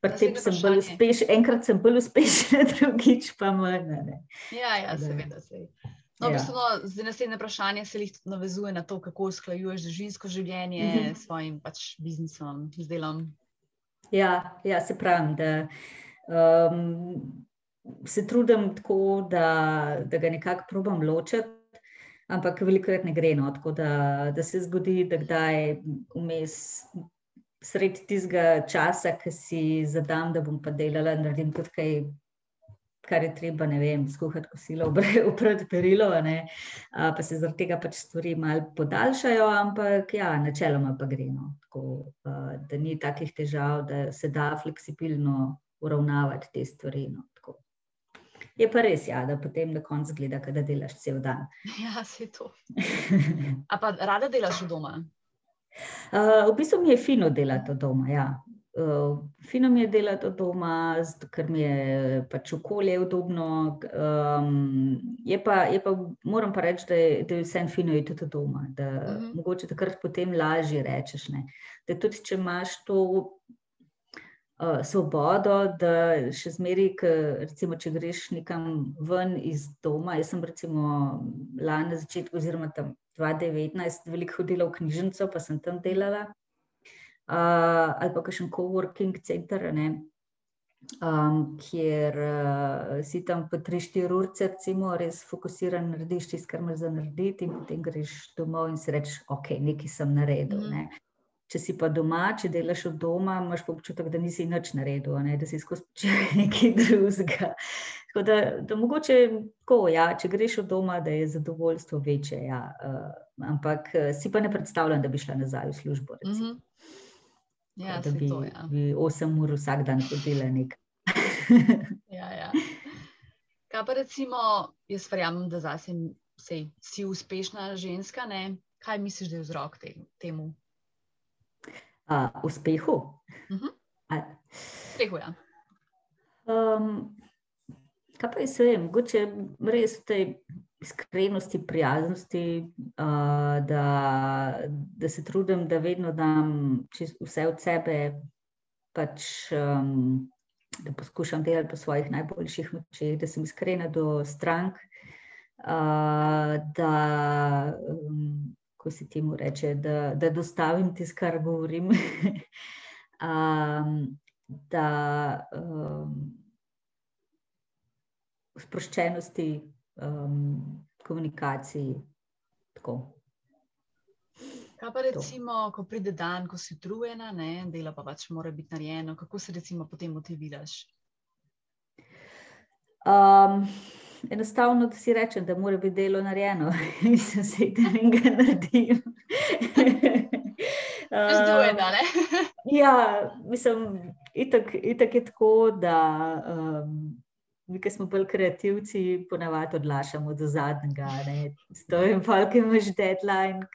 Pri tem sem bolj uspešen, enkrat sem bolj uspešen, drugič pa manj. Ja, ja, seveda se. No, ja. no, zdaj naslednje vprašanje se jih navezuje na to, kako usklajuješ družinsko življenje mm -hmm. s svojim pač, biznisom, z delom. Ja, ja se pravim, da um, se trudim tako, da, da ga nekako probam ločiti ampak veliko krat ne gre. No, tako da, da se zgodi, da kdaj vmes. Sredi tistega časa, ki si zadam, da bom pa delala, naredim tudi kaj, kar je treba, ne vem, skuhati kosilo, upreti perilo, ne, pa se zaradi tega pač stvari malo podaljšajo, ampak ja, načeloma pa gre. No, tako, da ni takih težav, da se da fleksibilno uravnavati te stvari. No. Je pa res, ja, da potem na koncu gleda, da delaš cel dan. Ja, se to. A pa rada delaš doma? Uh, v bistvu mi je fino delati doma. Ja. Uh, fino mi je delati doma, zato, ker mi je pač okolje udobno. Um, je pa, je pa, moram pa reči, da je, da je vse fino je tudi doma. Da, uh mhm. -huh. Mogoče takrat potem lažje rečeš. Ne. Da tudi če imaš to svobodo, da še zmeraj, recimo, če greš nekam ven iz doma. Jaz sem recimo lani na začetku, oziroma tam 2019, veliko hodila v knjižnico, pa sem tam delala. Uh, ali pa še en coworking center, ne, um, kjer uh, si tam po 3-4 ure, recimo, res fokusiran, narediš tisto, kar imaš za narediti, in potem greš domov in si rečeš, ok, nekaj sem naredil. Mm ne. Če si pa doma, če delaš od doma, imaš pa občutek, da nisi nič naredil, ne? da si skozi nekaj drugega. Tako da, da mogoče tako, ja, če greš od doma, da je zadovoljstvo večje. Ja, uh, ampak uh, si pa ne predstavljam, da bi šla nazaj v službo. Mm -hmm. ja, da bi, to, ja. bi 8 ur vsak dan hodila nekaj. ja, ja. Kaj pa recimo, jaz verjamem, da zase si uspešna ženska. Ne? kaj misliš, da je vzrok te, temu? Uh, uspehu. Uh -huh. Uspehu, ja. Um, kaj pa jaz vem, mogoče res v tej iskrenosti, prijaznosti, uh, da, da se trudim, da vedno dam vse od sebe, pač, um, da poskušam delati po svojih najboljših močeh, da sem iskrena do strank, uh, da, um, ko se temu reče, da, da dostavim tisto, kar govorim. um, da um, sproščenosti, um, komunikaciji. Tako. Kaj pa recimo, to. ko pride dan, ko si utrujena, delo pa pač mora biti narejeno, kako se recimo potem motiviraš? Um, enostavno, da si rečem, da mora biti delo narejeno, nisem se jih da enega naredim. Zdujena, ne? ja, mislim, itak, itak je tako, da um, mi, ki smo bolj kreativci, ponavadi odlašamo do zadnjega. Stojim pa, ki imaš deadline,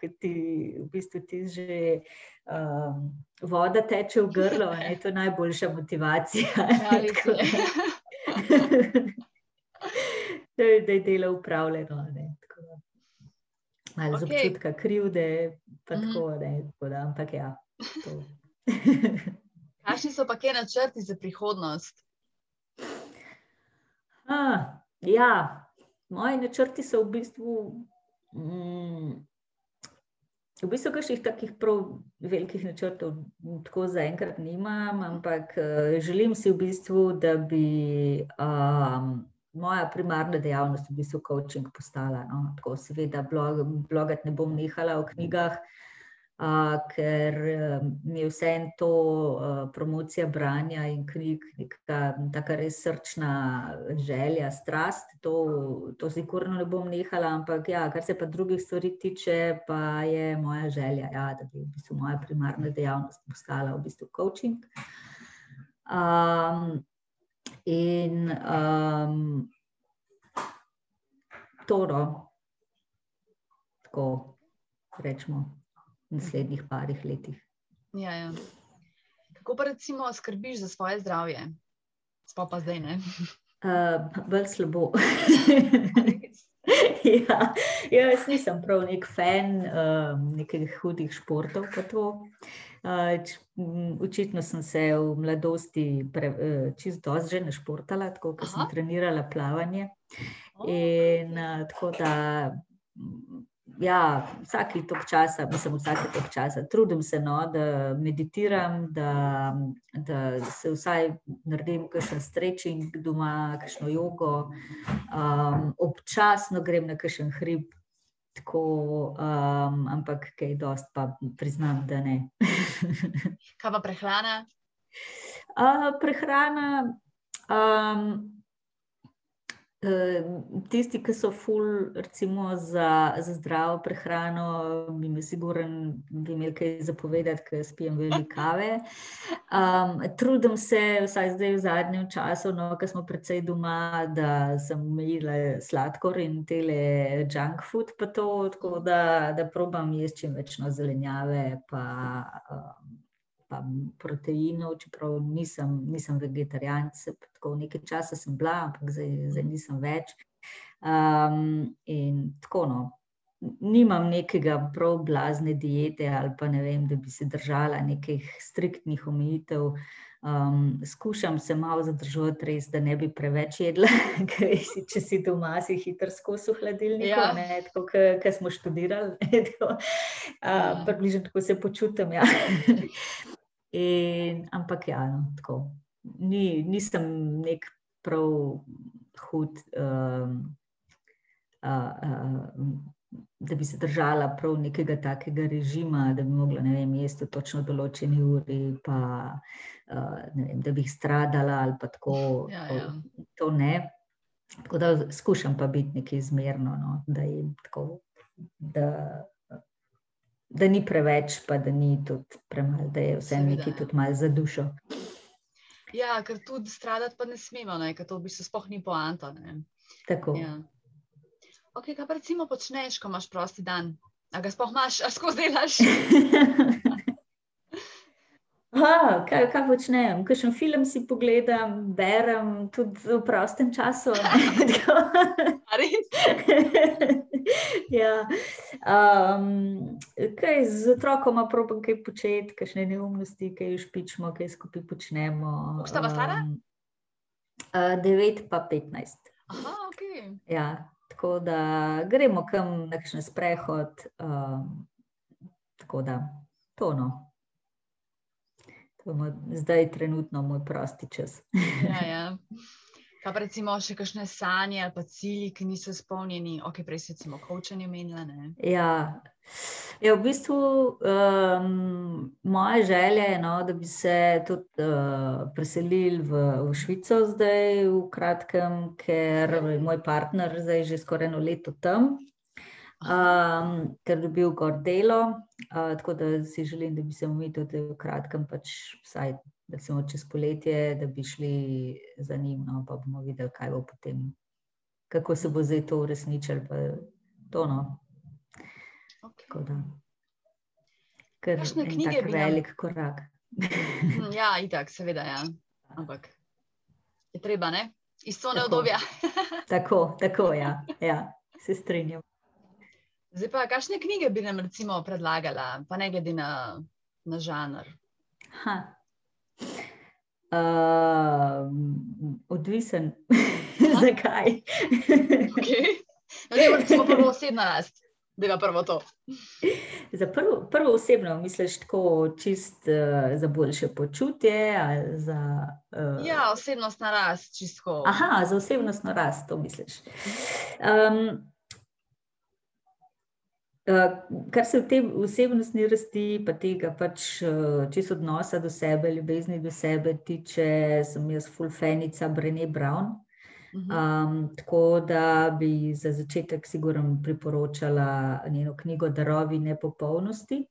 ki ti v bistvu ti že um, voda teče v grlo, ne? to je najboljša motivacija. Da je delo upravljeno. Malo okay. občutka krivde, pa mm. tako, ne, tako da, ampak ja. Kakšni so pa kje načrti za prihodnost? Ah, ja, moji načrti so v bistvu. Mm, v bistvu, kakšnih takih prav velikih načrtov, tako zaenkrat nimam, ampak uh, želim si v bistvu, da bi um, moja primarna dejavnost, v bistvu, coaching postala. No? Tako, seveda, blog, blogati ne bom nehala o knjigah, uh, ker mi je vse en to uh, promocija branja in knjig, neka taka res srčna želja, strast. To, to sigurno ne bom nehala, ampak ja, kar se pa drugih stvari tiče, pa je moja želja, ja, da bi v bistvu moja primarna dejavnost postala v bistvu coaching. Um, in um, toro, tako rečemo naslednjih parih letih. Ja, ja. Kako pa recimo skrbiš za svoje zdravje? Sploh pa zdaj ne. Uh, bolj slabo. ja, ja, jaz nisem prav nek fan uh, nekih hudih športov. Uh, očitno sem se v mladosti uh, čisto že ne športala, tako da sem trenirala plavanje. In tako da ja, vsake tok časa, mislim, vsake tok časa, trudim se, no, da meditiram, da, da se vsaj naredim kakšen stretching doma, kakšno jogo, um, občasno grem na kakšen hrib, tako, um, ampak kaj dost pa priznam, da ne. kaj pa prehrana? Uh, prehrana. Um, Tisti, ki so ful, recimo za, za zdravo prehrano, bi mi siguren, bi imeli kaj zapovedati, ker spijem veliko kave. Um, trudim se, vsaj zdaj v zadnjem času, no, ker smo predvsej doma, da sem umila sladkor in tele junk food, pa to, tako da, da probam jesti čim več no zelenjave. Pa, um, pa proteinov, čeprav nisem, nisem vegetarijanc, tako nekaj časa sem bila, ampak zdaj, zdaj nisem več. Um, in tako no. Nimam nekega prav blazne diete, ali pa ne vem, da bi se držala nekih striktnih omejitev. Um, skušam se malo zadržati, res, da ne bi preveč jedla, ker si, če si doma, si hitro skozi hladilnik. Ja. Tako kot smo študirali, tako, uh, približno tako se počutim. Ja. In, ampak ja, no, tako. Ni, nisem nek prav hud, um, uh, uh, da bi se držala prav nekega takega režima, da bi mogla vem, jesti v točno določeni uri, pa uh, vem, da bi jih stradala ali pa tako. Ja, ja. To, to ne. Tako da skušam pa biti nekaj izmerno, no, da je tako. Da, da ni preveč, pa da ni tudi premalo, da je vse nekaj tudi malo za dušo. Ja, ker tudi stradati pa ne smemo, ne? ker to v bistvu sploh ni poanta. Tako. Ja. Okay, kaj pa recimo počneš, ko imaš prosti dan? A ga sploh imaš, a skozi delaš? Ha, kaj, kaj počnem? Kakšen film si pogledam, berem tudi v prostem času. ja. um, kaj z otrokom, probujem kaj početi, kakšne neumnosti, kaj špičemo, kaj skupaj počnemo. Kako sta vas stara? Um, uh, 9 pa 15. Aha, ok. Ja, tako da gremo kam na kakšen sprehod. Um, tako da, to To je zdaj trenutno moj prosti čas. Ja, ja. Pa recimo še kakšne sanje ali pa cilji, ki niso izpolnjeni. Ok, prej si recimo kočanje menila, ne? Ja. Ja, v bistvu um, moja želja je, no, da bi se tudi uh, preselili v, v Švico zdaj v kratkem, ker je moj partner zdaj že skoraj eno leto tam, um, ker je dobil gor delo. Uh, tako da si želim, da bi se mi tudi v kratkem, pač vsaj recimo čez poletje, da bi šli za njim, no, pa bomo videli, kaj bo potem, kako se bo zdaj to uresničilo. pa To, no. Okay. Tako. Ker Kakšne en knjige tak bi nam- velik korak. Hm, Ja, itak, seveda, ja. Ampak je treba, ne? Iz cone Tako. obdobja. Tako, tako ja, ja, se strinjam. Zdaj pa, kakšne knjige bi nam recimo predlagala, pa ne glede na, na žanr? Ha. Uh, odvisen, zakaj. Okay. No, dajmo recimo prvo osebna rast. Deva prvo to. za prvo, prvo osebno misliš tako čist uh, za boljše počutje za. Uh, Ja, osebnostna rast, čisto. Aha, za osebnostno rast, to misliš. Um, kar se v tem osebnostni rasti, pa tega pač uh, čisto odnosa do sebe, ljubezni do sebe tiče, sem jaz fulfenica Brené Brown. Um, tako da bi za začetek sigurno priporočala njeno knjigo Darovi nepopolnosti.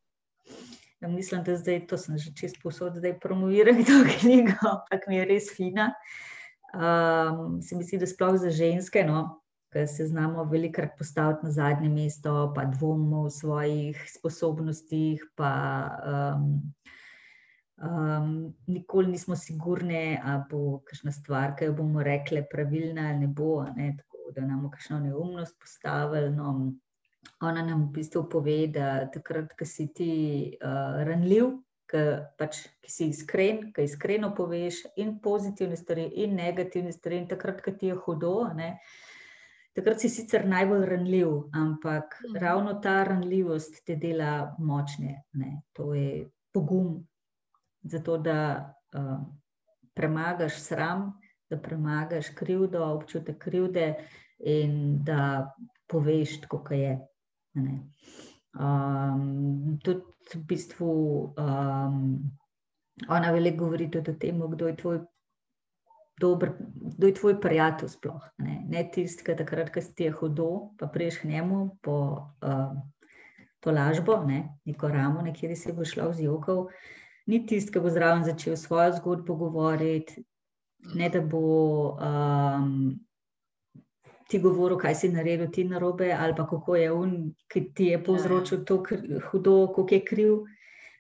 Ja, mislim, da zdaj to sem že čest posod, zdaj promoviram to knjigo, ampak mi je res fina. Um, se mi zdi, da sploh za ženske, no, ki se znamo velikrat postaviti na zadnje mesto, pa dvomimo v svojih sposobnostih, pa um, um, nikoli nismo sigurni, ali bo kakšna stvar, ki jo bomo rekli, pravilna ali ne bo. Ne, tako da nam bo kakšno neumnost postavili. No, ona nam v bistvu pove, da takrat, ko si ti uh, ranljiv, ki, pač, ki si iskren, ki iskreno poveš in pozitivne stvari, in negativne stvari, in takrat, ko ti je hudo. Ne, Takrat si sicer najbolj ranljiv, ampak Mhm. ravno ta ranljivost te dela močne. Ne. To je pogum, zato da uh, premagaš sram, da premagaš krivdo, občutek krivde in da poveš, kot je. ne. Um, tudi v bistvu um, ona veliko govori tudi o tem, kdo je tvoj. Dober, kdo je tvoj prijatelj sploh? Ne, ne tisti, ki takrat, ko ti je hudo, pa priješ k njemu po uh, to lažbo, ne, neko ramo, nekje si bo šlo z jokov, ni tisti, ki bo zraven začel svojo zgodbo govoriti, ne da bo um, ti govoril, kaj si naredil ti narobe, ali pa kako je on, ki ti je povzročil to hudo, kako je kriv.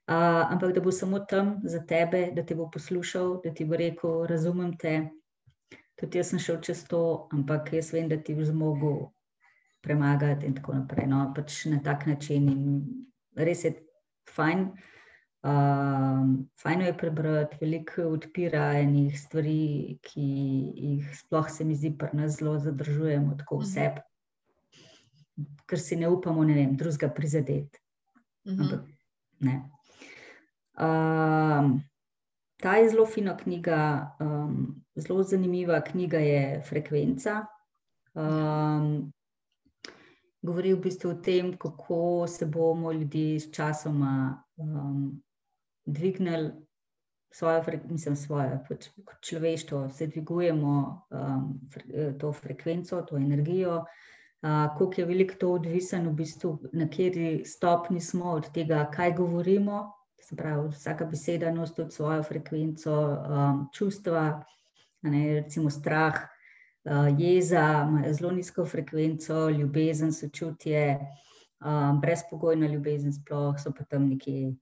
Uh, ampak da bo samo tam za tebe, da te bo poslušal, da ti bo rekel: Razumem te, tudi jaz sem šel čez to, ampak jaz vem, da ti bo zmogel premagati, in tako naprej. No, pač na tak način. In res je fajn. Um, fajno je prebrati, veliko odpira enih stvari, ki jih sploh se mi zdi, pri nas zelo zadržujemo, tako vse, ker si ne upamo, ne vem, drugega prizadeti. Mhm. Ampak ne. Um, ta je zelo fina knjiga, um, zelo zanimiva knjiga je Frekvenca. Um, govori v bistvu o tem, kako se bomo ljudje s časoma um, dvignili svojo, mislim, svojo, pač kot človeštvo, se dvigujemo um, fre, to frekvenco, to energijo. Uh, koliko je veliko to odvisen, v bistvu, na kateri stopni smo od tega, kaj govorimo. Se pravi, vsaka beseda nosi tudi svojo frekvenco, um, čustva, ne, recimo strah, uh, jeza, imajo zelo nizko frekvenco, ljubezen, sočutje, um, brezpogojna ljubezen, sploh so pa tam neki,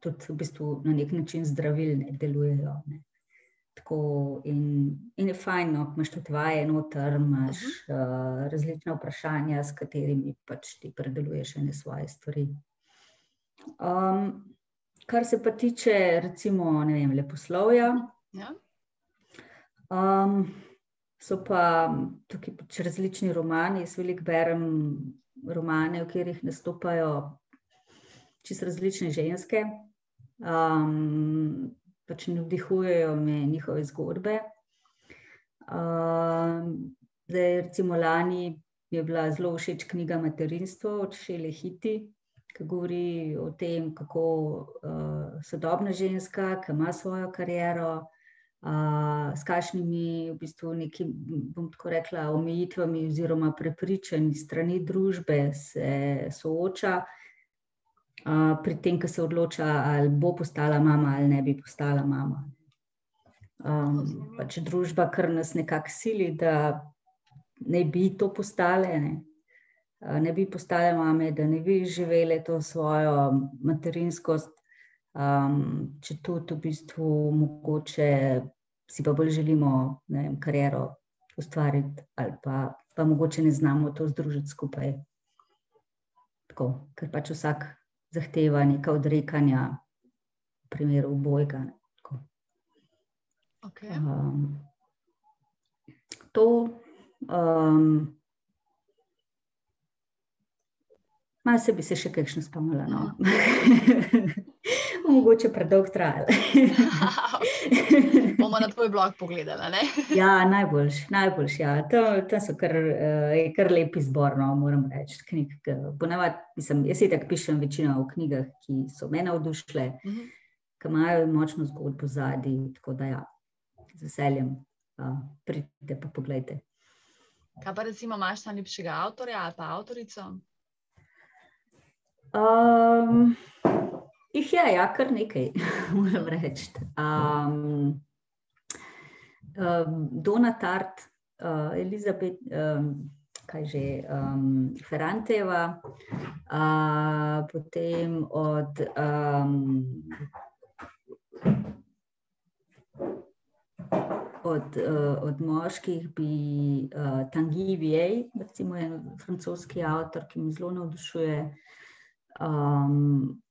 tudi v bistvu na nek način zdravilne delujejo. Ne. Tako, in, in je fajn, no, imaš tudi vaje, noter, imaš uh -huh. uh, različna vprašanja, s katerimi pač ti predeluješ ene svoje stvari. Um, kar se pa tiče, recimo, ne vem, leposlovja. Ja. Um, so pa tukaj pač različni romani, jaz veliko berem romane, v katerih nastopajo čisto različne ženske. Um, pač navdihujejo me njihove zgodbe. Um, zdaj, recimo, lani je bila zelo všeč knjiga Materinstvo od Šele Hiti, ki govori o tem, kako uh, sodobna ženska, ki ima svojo kariero, uh, s kakšnimi, v bistvu, neki, bom tako rekla, omejitvami oziroma prepričanji strani družbe se sooča. Uh, pri tem, ko se odloča, ali bo postala mama ali ne bi postala mama. Um, pač družba, kar nas nekako sili, da ne bi to postale, ne, ne bi postale mame, da ne bi živele to svojo materinskost, um, če tudi v bistvu mogoče si pa bolj želimo ne vem, kariero ustvariti, ali pa, pa mogoče ne znamo to združiti skupaj. Tako, ker pač vsak zahteva neka odrekanja, v primeru bojga. Okay. Um, to, um, malo se bi se še kakšno spomnila. No. Mogoče predolgo trajalo. Bomo na tvoj blog pogledali. ja, najboljši. Najboljš, ja. to, to so kar, uh, kar lepi zbor, no, moram reči. Knjig, ponavad, mislim, jaz si tako pišem večino v knjigah, ki so me navdušile, uh -huh. ki imajo močno zgodbo zadnji. Tako da, ja, z veseljem uh, pridite pa pogledajte. Kaj pa recimo imaš najljubšega avtorja ali pa avtorico? Um, jih je, ja, kar nekaj, moram reči. Um, um, Dona Tart, uh, Elizabet, um, kaj že, um, Ferranteva, uh, potem od. Um, Od, uh, od moških bi uh, Tanguy Viej, recimo en francoski avtor, ki mi zelo navdušuje. Um,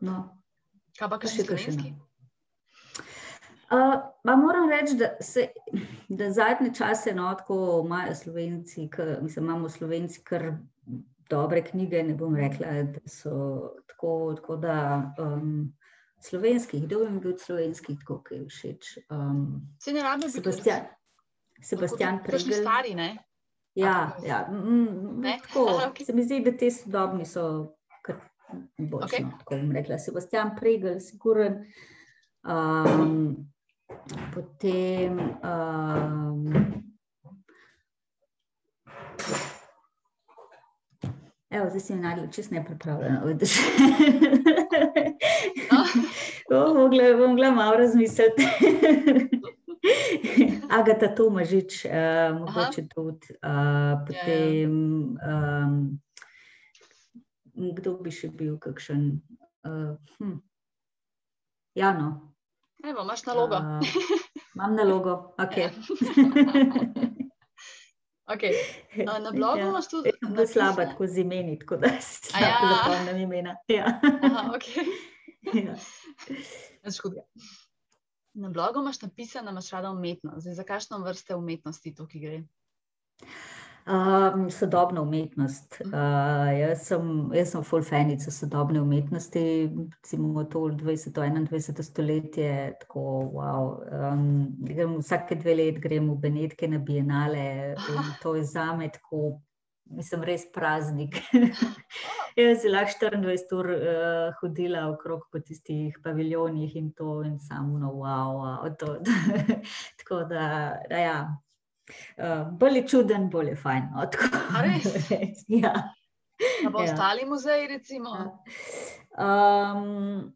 no, Kaj pa še slovenski? Uh, moram reči, da, se, da zadnje čase no, tako imajo slovenci, k, mislim, imamo slovenci kar dobre knjige. Ne bom rekla, da so tako, tako da um, slovenskih, kdo bi bil slovenskih, tako ki je všeč. Um, Se ne rabi biti Sebastian, Sebastian Tako Pregel. stari, ne? Ja, tako- ja. Mm, Ne? tako, okej. Se mi zdi, da te sodobni so boljši. Okej. No, tako bom rekla. Sebastian Pregel, siguren. Um, potem. Um, Evo, zdaj si mi najdel čist nepripravljeno. vidiš. O, mogla, bom mogla malo razmisliti. Agata Tomažič, uh, mogoče tudi. Uh, potem, um, kdo bi še bil, kakšen. Uh, hm. Ja, no. Evo, imaš nalogo. Uh, imam nalogo, ok. Ja. Okay. A, Na blogu Ja. imaš tudi. Jaz sem bolj slaba tako z imeni, tako da A ja. zapomnim imena. Ja. Aha, okay. Ja. Hudega. Na blogu imaš napisano, imaš rada umetnost. Zdaj, za kakšno vrste umetnosti ki gre? Um, sodobna umetnost. Uh, jaz sem, jaz sem full fanica sodobne umetnosti, recimo to 20. in 21. stoletje. Tako, wow. um, grem, vsake dve leti grem v Benetke na Bienale in to je za me tako, mislim, res praznik. Jaz sem lahko 24 ur uh, hodila okrog po tistih paviljonih in to in samo no, wow, wow to. tako da, da ja. Uh, bolj je čuden, bolj je fajn. No, tako. A res? ja. Ja. ostali muzeji, recimo. Um,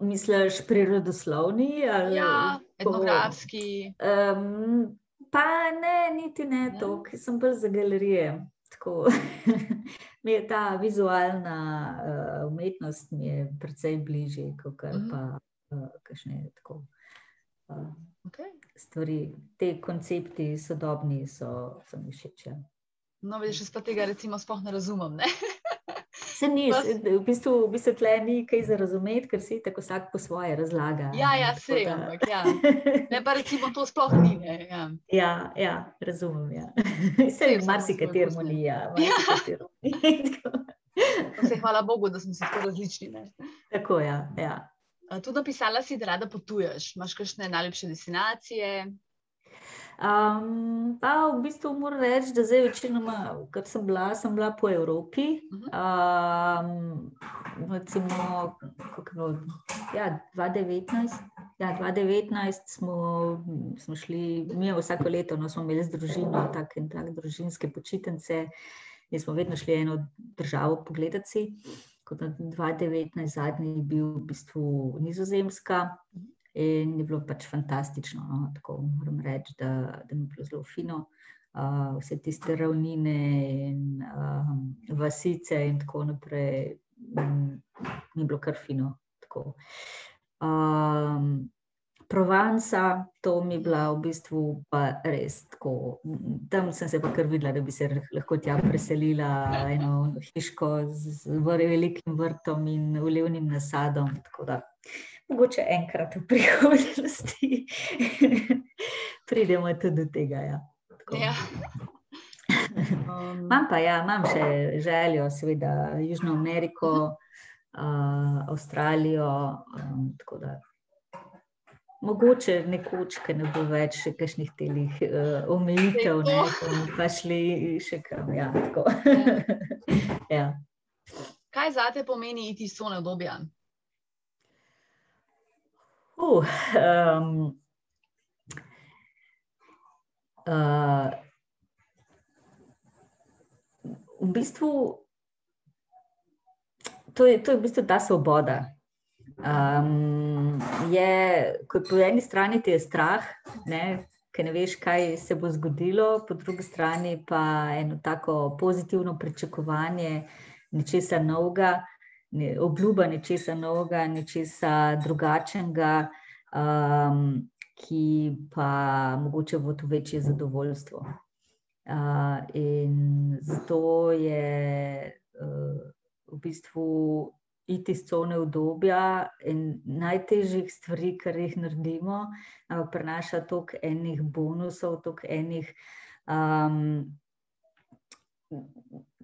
misliš prirodoslovni? Ali, Ja, etnografski. Um, Pa ne, niti ne Ne? to, ker sem bolj za galerije. Tako, mi je ta vizualna uh, umetnost mi je precej bližje, kot Mhm. pa uh, kakšne tako. Uh, Okay. stvari, te koncepti sodobni so, so mi všeč. Ja. No, vidiš, jaz pa tega recimo sploh ne razumem. Ne? Se ni, se- v bistvu, v bistvu tle ni kaj za razumeti, ker si tako vsak po svoje razlaga. Ja, ja, sej, da- ampak ja. Ne, pa recimo to sploh ni. Ne, ja. Ja, ja, razumem. Ja. Se marsikateremu svoje ni, ja. Tako- Pa se hvala Bogu, da smo si tako različni. Ne? Tako, ja. ja. Tudi napisala si, da rada potuješ. Imaš kakšne najlepše destinacije? Um, pa v bistvu moram reči, da zdaj večinoma, ker sem bila, sem bila po Evropi. Um, recimo, kako je bilo, ja, 2019. Ja, 2019 smo, smo šli, mi vsako leto no, smo imeli z družino take in take družinske počitnice in smo vedno šli eno državo pogledati. Kot da 2019 zadnji je bil v bistvu Nizozemska. In je bilo pač fantastično. No? Tako moram reči, da, da mi je bilo zelo fino. Uh, vse tiste ravnine in um, vasice, in tako naprej, mm, mi je bilo kar fino. Tako. Um, Provanca, to mi je bila v bistvu pa res tako. Tam sem se pa kar videla, da bi se lahko tja preselila, eno hiško z, velikim vrtom in ulivnim nasadom. Tako da mogoče enkrat v prihodnosti pridemo tudi do tega. Ja. Tako. Ja. Um, Imam pa, ja, imam še željo, seveda, Južno Ameriko, uh, Avstralijo. Um, da mogoče nekoč, ker ne bo več še kakšnih telih uh, omejitev, ne, bomo pa šli še kam. Ja, tako. ja. kaj za te pomeni iti obdobja? Uh, um, uh, v bistvu to je, to je v bistvu ta svoboda. Um, je, ko po eni strani ti je strah, ne, ker ne veš, kaj se bo zgodilo, po drugi strani pa eno tako pozitivno pričakovanje nečesa novega, ne, obljuba nečesa novega, nečesa drugačnega, um, ki pa mogoče bo to večje zadovoljstvo. Uh, in zato je uh, v bistvu iti iz cone obdobja in najtežjih stvari, kar jih naredimo, ampak prinaša toliko enih bonusov, toliko enih. Um,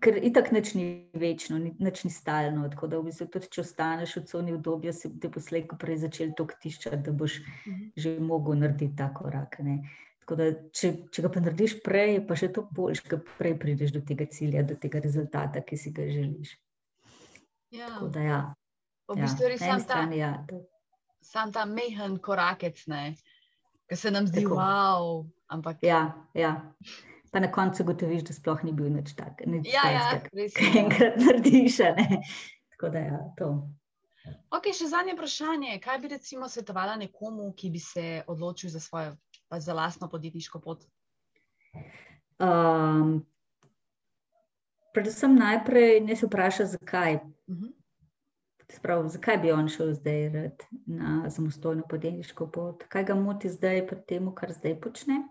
Ker itak nič ni večno, ni- nič ni stalno. Tako da, v bistvu, tudi če ostaneš v coni obdobja, se bo poslej, ko prej začel to tiščati, da boš Mhm. že mogel narediti ta korak. Ne. Tako da, če, če ga pa narediš prej, pa še to boljš, ker prej prideš do tega cilja, do tega rezultata, ki si ga želiš. Ja. Tako da, ja, V ja. bistvu je res sam ta, strani, ja, sam ta mehen korakec, ki se nam zdi Tako. wow. Ampak ja, ja. Pa na koncu gotoviš, da sploh ni bil nič tak. Nič ja, ja, takega, res kar je. enkrat narediš. a ne. Tako da, ja, to. Ok, še zadnje vprašanje. Kaj bi recimo svetovala nekomu, ki bi se odločil za svojo, pa za lastno podjetniško pot? Um, predvsem najprej ne se vpraša, zakaj. Mhm. Sprav, zakaj bi on šel zdaj rad na samostojno podjetniško pot? Kaj ga moti zdaj pri tem, kar zdaj počne?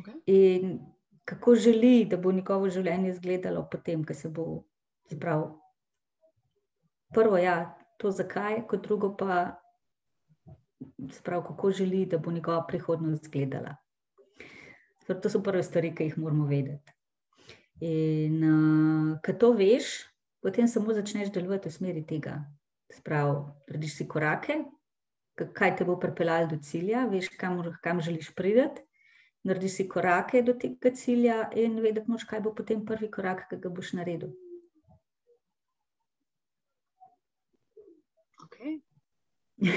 Okay. In kako želi, da bo njegovo življenje izgledalo potem, ko se bo spravil. Prvo, ja, to zakaj, kot drugo pa, sprav, kako želi, da bo njegova prihodnost izgledala. Torej, to so prve stvari, ki jih moramo vedeti. In uh, ko to veš, potem samo začneš delovati v smeri tega. Sprav, narediš si korake, kaj te bo pripeljalo do cilja, veš, kam, kam želiš priti narediš si korake do tega cilja in vedeti moš, kaj bo potem prvi korak, ki ga boš naredil. Okay.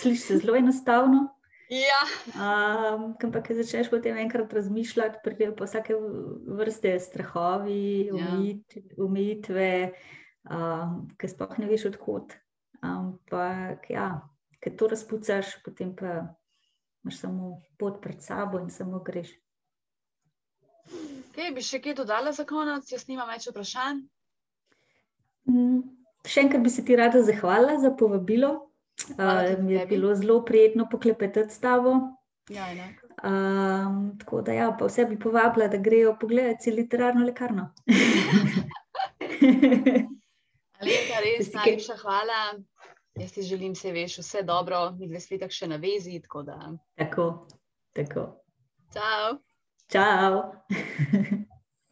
Sliši se zelo enostavno, Ja, um, ampak ko začneš potem enkrat razmišljati, pridejo pa vsake vrste strahovi, Ja. omejit, omejitve, um, ki sploh ne veš odkot. Ampak ja, ker to razpucaš, potem pa imaš samo pot pred sabo in samo greš. Kaj bi še kaj dodala za konec? Jaz nimam več vprašanj. Mm, še enkrat bi se ti rada zahvalila za povabilo. Uh, mi je bilo zelo prijetno poklepetati s tabo. Ja, um, tako da, ja, pa vse bi povabila, da grejo pogledati literarno lekarno. Alenka, res najlepša hvala. Jaz ti želim, se veš, vse dobro, mi dve tako še na vezi. Tako, tako. tako. Ciao. Ciao.